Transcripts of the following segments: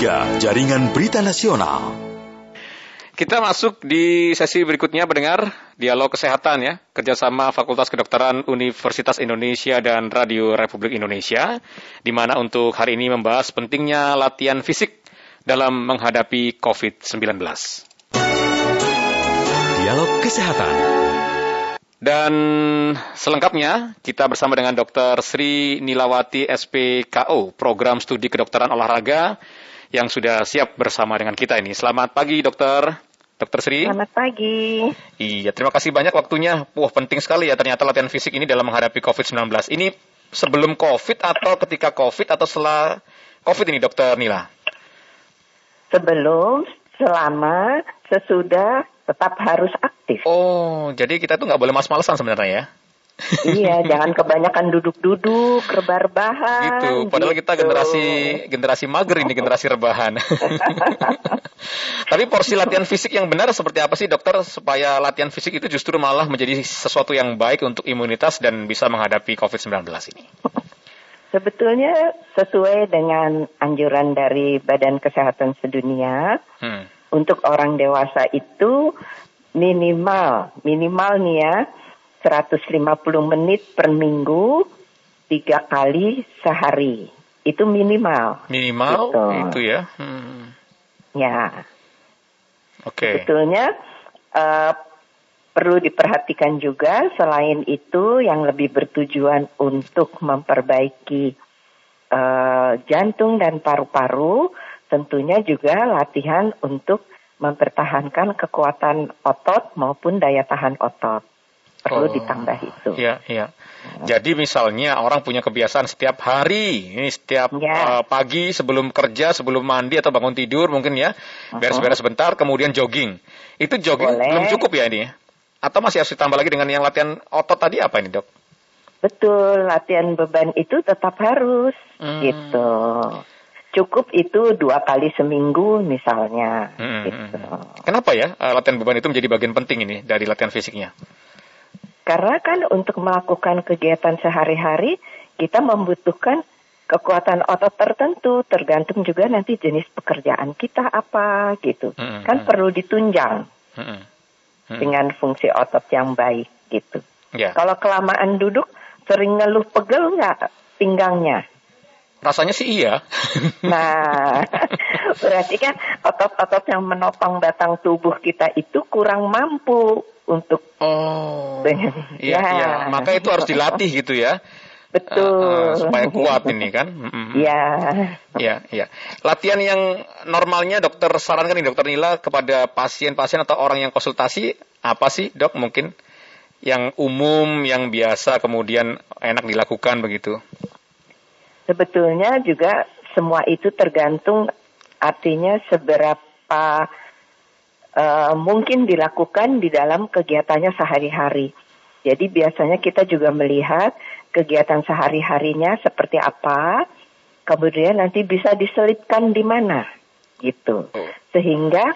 103, Jaringan Berita Nasional. Kita masuk di sesi berikutnya mendengar dialog kesehatan ya, kerjasama Fakultas Kedokteran Universitas Indonesia dan Radio Republik Indonesia, di mana untuk hari ini membahas pentingnya latihan fisik dalam menghadapi COVID-19. Dialog Kesehatan. Dan selengkapnya kita bersama dengan Dr. Sri Nilawati SPKO, Program Studi Kedokteran Olahraga yang sudah siap bersama dengan kita ini. Selamat pagi, Dokter. Dokter Sri. Selamat pagi. Iya, terima kasih banyak waktunya. Wah, penting sekali ya ternyata latihan fisik ini dalam menghadapi COVID-19. Ini sebelum COVID atau ketika COVID atau setelah COVID ini, Dokter Nila? Sebelum, selama, sesudah, tetap harus aktif. Oh, jadi kita tuh nggak boleh mas-malesan sebenarnya ya? Iya, jangan kebanyakan duduk-duduk, rebahan. Gitu. Padahal kita gitu. generasi generasi mager ini, generasi rebahan. Tapi porsi latihan fisik yang benar seperti apa sih dokter supaya latihan fisik itu justru malah menjadi sesuatu yang baik untuk imunitas dan bisa menghadapi COVID-19 ini? Sebetulnya sesuai dengan anjuran dari Badan Kesehatan Sedunia, hmm. untuk orang dewasa itu minimal, minimal nih ya, 150 menit per minggu, tiga kali sehari. Itu minimal. Minimal gitu. itu ya? Hmm. Ya. Oke. Okay. Sebetulnya uh, perlu diperhatikan juga selain itu yang lebih bertujuan untuk memperbaiki uh, jantung dan paru-paru, tentunya juga latihan untuk mempertahankan kekuatan otot maupun daya tahan otot perlu oh, ditambah itu. Iya, iya. Jadi misalnya orang punya kebiasaan setiap hari, ini setiap ya. uh, pagi sebelum kerja, sebelum mandi atau bangun tidur mungkin ya, beres-beres sebentar, kemudian jogging. Itu jogging Boleh. belum cukup ya ini? Atau masih harus ditambah lagi dengan yang latihan otot tadi apa ini dok? Betul, latihan beban itu tetap harus hmm. gitu. Cukup itu dua kali seminggu misalnya. Hmm. Gitu. Kenapa ya uh, latihan beban itu menjadi bagian penting ini dari latihan fisiknya? Karena kan untuk melakukan kegiatan sehari-hari kita membutuhkan kekuatan otot tertentu tergantung juga nanti jenis pekerjaan kita apa gitu. Mm -hmm. Kan perlu ditunjang mm -hmm. dengan fungsi otot yang baik gitu. Yeah. Kalau kelamaan duduk sering ngeluh pegel nggak pinggangnya? Rasanya sih iya. nah, berarti kan otot-otot yang menopang batang tubuh kita itu kurang mampu untuk oh. iya, ya. iya. Maka itu harus dilatih gitu ya. Betul. Uh, uh, supaya kuat ini kan. Iya. Iya iya. Latihan yang normalnya dokter sarankan nih dokter Nila kepada pasien-pasien atau orang yang konsultasi apa sih dok mungkin yang umum yang biasa kemudian enak dilakukan begitu? Sebetulnya juga semua itu tergantung artinya seberapa uh, mungkin dilakukan di dalam kegiatannya sehari-hari. Jadi biasanya kita juga melihat kegiatan sehari-harinya seperti apa, kemudian nanti bisa diselipkan di mana, gitu. Oh. Sehingga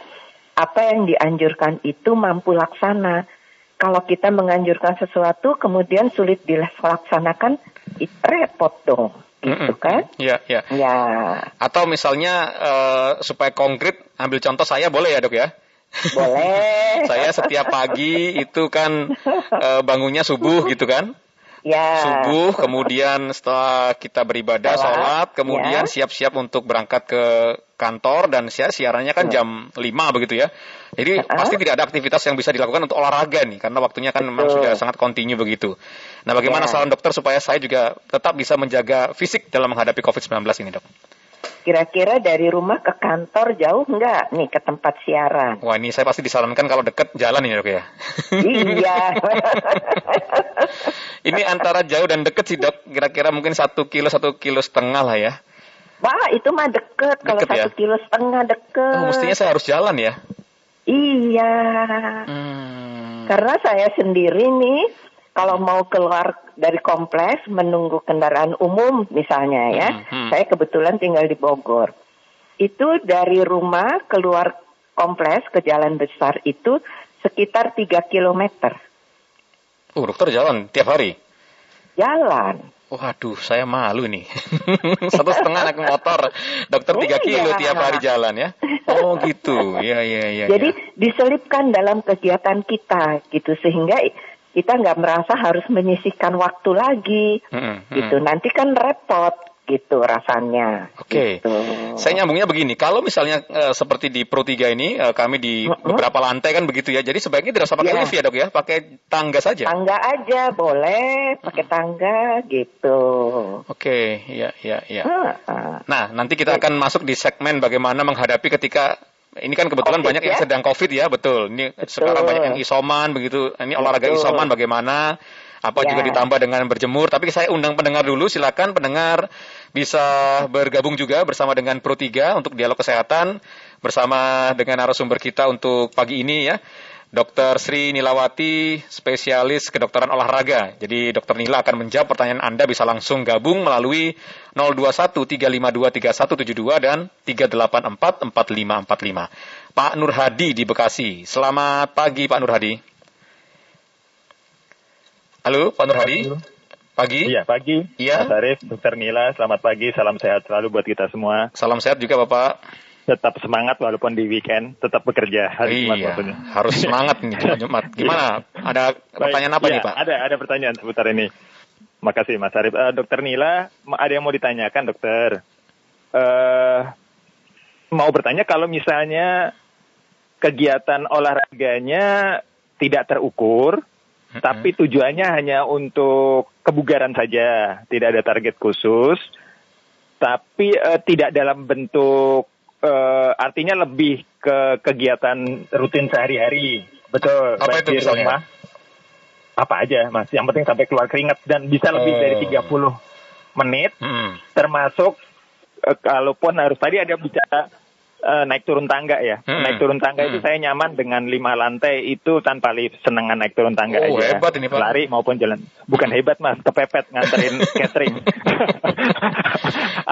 apa yang dianjurkan itu mampu laksana. Kalau kita menganjurkan sesuatu kemudian sulit dilaksanakan, itu repot dong gitu kan? Iya, iya. Ya. Atau misalnya uh, supaya konkret, ambil contoh saya boleh ya dok ya? Boleh. Saya setiap pagi itu kan e, bangunnya subuh gitu kan? Ya. Subuh, kemudian setelah kita beribadah, sholat, sholat kemudian ya. siap-siap ya. untuk berangkat ke kantor dan siar siarannya kan ya. jam 5 begitu ya. Jadi uh -huh. pasti tidak ada aktivitas yang bisa dilakukan untuk olahraga nih karena waktunya kan memang sudah sangat kontinu begitu. Nah, bagaimana ya. saran dokter supaya saya juga tetap bisa menjaga fisik dalam menghadapi COVID-19 ini, Dok? Kira-kira dari rumah ke kantor jauh nggak nih ke tempat siaran? Wah ini saya pasti disarankan kalau deket jalan ini dok ya. Iya. ini antara jauh dan deket sih dok. Kira-kira mungkin satu kilo satu kilo setengah lah ya. Wah itu mah deket. Kalau satu ya? kilo setengah deket. Oh, mestinya saya harus jalan ya. Iya. Hmm. Karena saya sendiri nih kalau mau keluar dari kompleks menunggu kendaraan umum misalnya ya, hmm, hmm. saya kebetulan tinggal di Bogor. Itu dari rumah keluar kompleks ke jalan besar itu sekitar 3 kilometer. Oh, dokter jalan tiap hari? Jalan. Waduh, saya malu nih. Satu setengah naik motor, dokter tiga kilo Iya. tiap hari jalan ya. Oh gitu, ya ya ya. Jadi ya. diselipkan dalam kegiatan kita gitu sehingga kita nggak merasa harus menyisihkan waktu lagi Mm-mm, mm. gitu. Nanti kan repot gitu rasanya. Oke. Gitu. Saya nyambungnya begini, kalau misalnya eh, seperti di Pro 3 ini, eh, kami di Mm-mm. beberapa lantai kan begitu ya, jadi sebaiknya tidak usah pakai Iya. lift ya dok ya, pakai tangga saja. Tangga aja boleh pakai tangga gitu. Oke, ya ya ya. Heeh. Nah, nanti kita akan masuk di segmen bagaimana menghadapi ketika ini kan kebetulan Covid, banyak yang ya? sedang COVID ya, betul. Ini sekarang banyak yang isoman begitu. Ini olahraga Betul. isoman bagaimana? Apa Ya. juga ditambah dengan berjemur. Tapi saya undang pendengar dulu, silakan pendengar bisa bergabung juga bersama dengan Pro 3 untuk dialog kesehatan bersama dengan narasumber kita untuk pagi ini ya. Dr. Sri Nilawati, spesialis kedokteran olahraga. Jadi Dr. Nila akan menjawab pertanyaan Anda bisa langsung gabung melalui 021 352 3172 dan 384 4545. Pak Nur Hadi di Bekasi. Selamat pagi Pak Nur Hadi. Halo Pak Nur Hadi. Pagi. Iya, pagi. Iya. Mas Arief, Dokter Nila, selamat pagi. Salam sehat selalu buat kita semua. Salam sehat juga Bapak. Tetap semangat walaupun di weekend, tetap bekerja hari Jumat iya, maksudnya. harus semangat nih Jumat Jumat. Gimana? Ada Baik, pertanyaan apa iya, nih Pak? Ada, ada pertanyaan seputar ini. Makasih Mas Arief. Eh, dokter Nila, ada yang mau ditanyakan dokter. Eh, mau bertanya kalau misalnya kegiatan olahraganya tidak terukur, Mm-mm. tapi tujuannya hanya untuk kebugaran saja, tidak ada target khusus, tapi eh, tidak dalam bentuk eh, artinya lebih ke kegiatan rutin sehari-hari. Betul. Apa baik itu di misalnya? rumah. Apa aja, Mas. Yang penting sampai keluar keringat dan bisa lebih Oh. dari 30 menit Mm-mm. termasuk eh, kalaupun harus tadi ada bicara eh, naik turun tangga ya. Hmm. Naik turun tangga itu Hmm. saya nyaman dengan lima lantai itu tanpa lift, senengan naik turun tangga Oh, aja. hebat ini, Pak. Lari maupun jalan. Bukan hebat Mas, kepepet nganterin catering.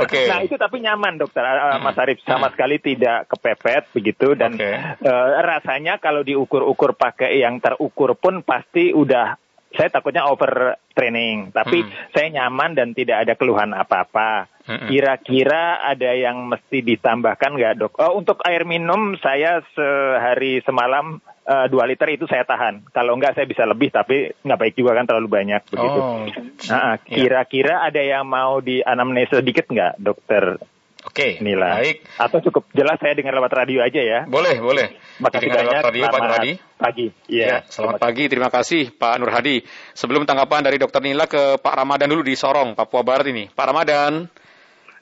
Oke. Nah, itu tapi nyaman dokter eh, Hmm. Mas Arif sama sekali tidak kepepet begitu dan Oke. eh, rasanya kalau diukur-ukur pakai yang terukur pun pasti udah saya takutnya over training, tapi Hmm. saya nyaman dan tidak ada keluhan apa-apa. Mm-mm. Kira-kira ada yang mesti ditambahkan nggak dok? Oh, untuk air minum saya sehari semalam eh, dua liter itu saya tahan. Kalau nggak saya bisa lebih, tapi nggak baik juga kan terlalu banyak begitu. Oh. Nah, kira-kira ada yang mau di anamnesa sedikit nggak, dokter Oke. Nila? Baik. Atau cukup jelas saya dengar lewat radio aja ya? Boleh, boleh. Makasih banyak. lewat radio Pak Nur Selamat Hadi. Pagi. Iya. Ya, selamat pagi. Terima kasih Pak Nur Hadi. Sebelum tanggapan dari Dokter Nila ke Pak Ramadan dulu di Sorong, Papua Barat ini. Pak Ramadan.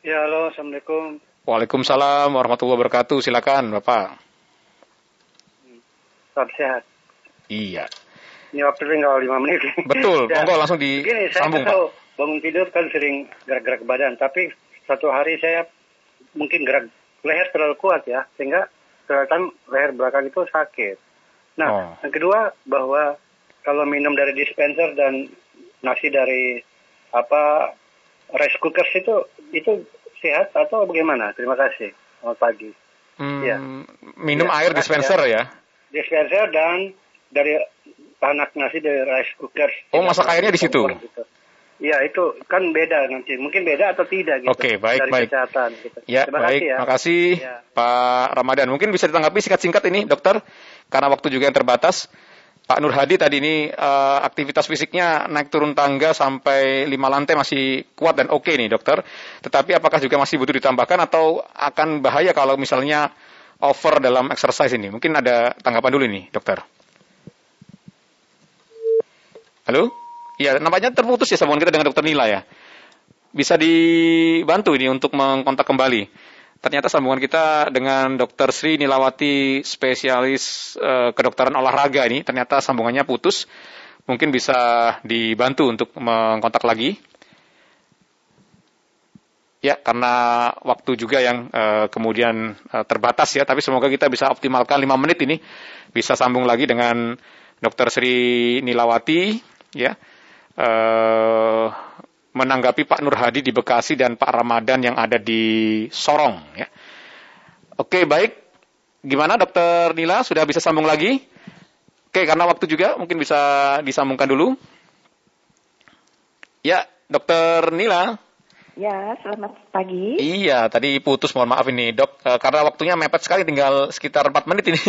Ya, halo, Assalamualaikum. Waalaikumsalam warahmatullahi wabarakatuh. Silakan, Bapak. Salam sehat. Iya. Ini waktu tinggal 5 menit. Betul. Ya, Monggo langsung saya disambung, kan Pak. tahu bangun tidur kan sering gerak-gerak badan, tapi satu hari saya mungkin gerak leher terlalu kuat ya, sehingga kelihatan leher belakang itu sakit. Nah, Oh. yang kedua bahwa kalau minum dari dispenser dan nasi dari apa rice cookers itu itu sehat atau bagaimana? Terima kasih. Selamat pagi. Hmm, Iya. Minum Iya, air dispenser ya. Dispenser dan dari panak nasi dari rice cookers. Oh, masak airnya di situ? Gitu. Iya, itu kan beda nanti. Mungkin beda atau tidak gitu. Oke, baik, dari baik. kesehatan gitu. Ya, Terima baik. kasih ya. Makasih Ya. Pak Ramadan. Mungkin bisa ditanggapi singkat-singkat ini, Dokter, karena waktu juga yang terbatas. Pak Nur Hadi tadi ini eh, aktivitas fisiknya naik turun tangga sampai lima lantai masih kuat dan oke nih, Dokter. Tetapi apakah juga masih butuh ditambahkan atau akan bahaya kalau misalnya over dalam exercise ini? Mungkin ada tanggapan dulu nih, Dokter. Halo? Ya, nampaknya terputus ya sambungan kita dengan Dokter Nila ya. Bisa dibantu ini untuk mengkontak kembali. Ternyata sambungan kita dengan Dr. Sri Nilawati, spesialis eh, kedokteran olahraga ini, ternyata sambungannya putus. Mungkin bisa dibantu untuk mengkontak lagi. Ya, karena waktu juga yang eh, kemudian eh, terbatas ya, tapi semoga kita bisa optimalkan 5 menit ini. Bisa sambung lagi dengan Dr. Sri Nilawati, ya. Eh, menanggapi Pak Nur Hadi di Bekasi dan Pak Ramadan yang ada di Sorong ya. Oke, baik. Gimana Dokter Nila sudah bisa sambung lagi? Oke, karena waktu juga mungkin bisa disambungkan dulu. Ya, Dokter Nila. Ya, selamat pagi. Iya, tadi putus, mohon maaf ini dok, e, karena waktunya mepet sekali, tinggal sekitar 4 menit ini.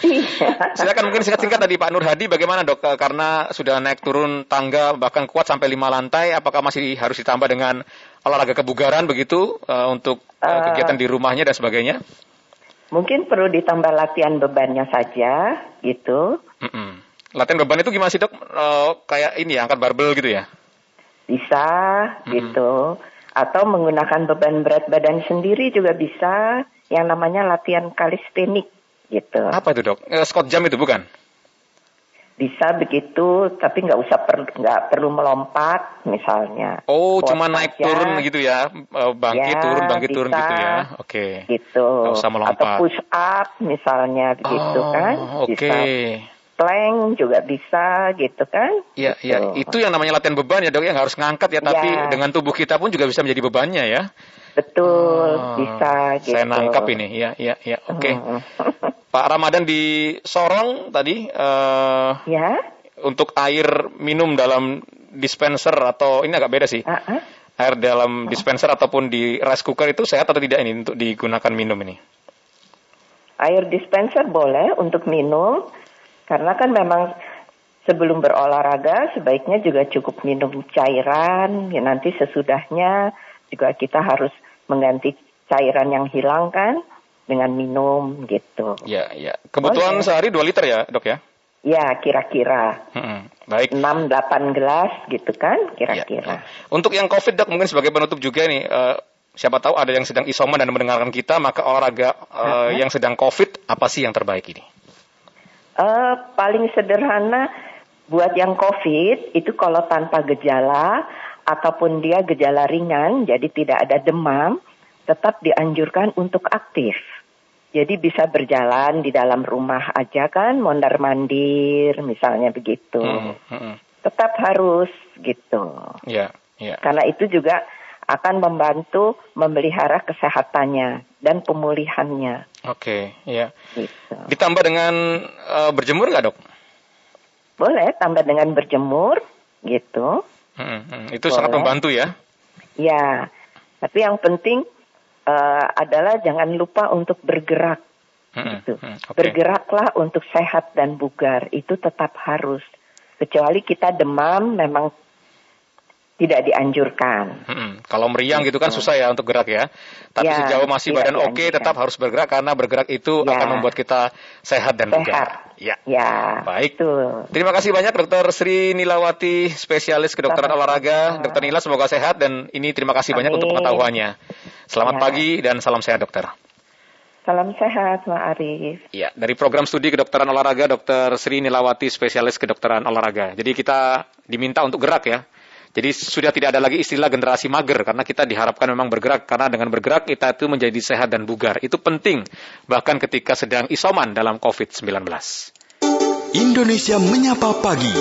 Iya. Silakan mungkin singkat-singkat tadi Pak Nur Hadi, bagaimana dok, E, karena sudah naik turun tangga bahkan kuat sampai lima lantai, apakah masih harus ditambah dengan olahraga kebugaran begitu e, untuk e, Eh. kegiatan di rumahnya dan sebagainya? Mungkin perlu ditambah latihan bebannya saja, gitu. Mm-mm. Latihan beban itu gimana sih dok? E, kayak ini ya, angkat barbel gitu ya? Bisa, Mm-mm. gitu. Atau menggunakan beban berat badan sendiri juga bisa. Yang namanya latihan kalistenik, gitu. Apa itu dok? E, squat jam itu bukan? Bisa begitu, tapi nggak usah per, nggak perlu melompat, misalnya. Oh, Squat cuma naik saja, turun gitu ya, E, bangkit Ya, turun bangkit turun bisa. gitu ya? Oke. Gitu. Nggak usah melompat. Atau push up, misalnya, begitu oh, kan. Oke. Bisa plank juga bisa, gitu kan. Iya, Gitu. iya. Itu yang namanya latihan beban ya dok, yang harus ngangkat ya. Tapi Ya. dengan tubuh kita pun juga bisa menjadi bebannya ya. Betul, Oh, bisa gitu. Saya nangkap ini, ya, ya, ya. Oke. Hmm. Pak Ramadan di Sorong tadi eh, ya, untuk air minum dalam dispenser atau ini agak beda sih. ah, ah. Air dalam dispenser ataupun di rice cooker itu sehat atau tidak ini untuk digunakan minum ini? air dispenser boleh untuk minum, karena kan memang sebelum berolahraga sebaiknya juga cukup minum cairan. Ya, nanti sesudahnya juga kita harus mengganti cairan yang hilang kan dengan minum gitu. Ya, ya. Kebutuhan Boleh. sehari 2 liter ya dok ya? Ya, kira-kira Hmm, baik. 6-8 gelas gitu kan, Ya, kira-kira. ya. Untuk yang COVID dok mungkin sebagai penutup juga nih, eh, siapa tahu ada yang sedang isoman dan mendengarkan kita, maka olahraga eh, yang sedang COVID apa sih yang terbaik ini? Eh, paling sederhana buat yang COVID itu kalau tanpa gejala ataupun dia gejala ringan, jadi tidak ada demam, tetap dianjurkan untuk aktif. Jadi bisa berjalan di dalam rumah aja kan, mondar mandir misalnya begitu. Hmm, hmm. Tetap harus gitu. Ya, ya. Karena itu juga akan membantu memelihara kesehatannya dan pemulihannya. Oke, ya. Gitu. Ditambah dengan eh, berjemur nggak dok? Boleh tambah dengan berjemur gitu. Hmm, hmm. Itu sangat Boleh. membantu ya. Ya, tapi yang penting eh, adalah jangan lupa untuk bergerak. Hmm, Gitu. hmm, Oke. Bergeraklah untuk sehat dan bugar. Itu tetap harus. Kecuali kita demam memang tidak dianjurkan. Hmm, Kalau meriang gitu kan susah ya untuk gerak ya. Tapi Ya, sejauh masih badan oke tetap harus bergerak karena bergerak itu Ya. akan membuat kita sehat dan Sehat. bugar. Ya. Ya, Baik. betul. Terima kasih banyak Dokter Sri Nilawati, spesialis kedokteran Sama-sama. olahraga. Dokter Nila semoga sehat dan ini terima kasih banyak untuk Amin. pengetahuannya. Selamat Ya. pagi dan salam sehat dokter. Salam sehat, Pak Arif. Ya, dari program studi kedokteran olahraga Dokter Sri Nilawati, spesialis kedokteran olahraga. Jadi kita diminta untuk gerak ya. Jadi sudah tidak ada lagi istilah generasi mager karena kita diharapkan memang bergerak karena dengan bergerak kita itu menjadi sehat dan bugar. Itu penting bahkan ketika sedang isoman dalam COVID-19. Indonesia Menyapa Pagi.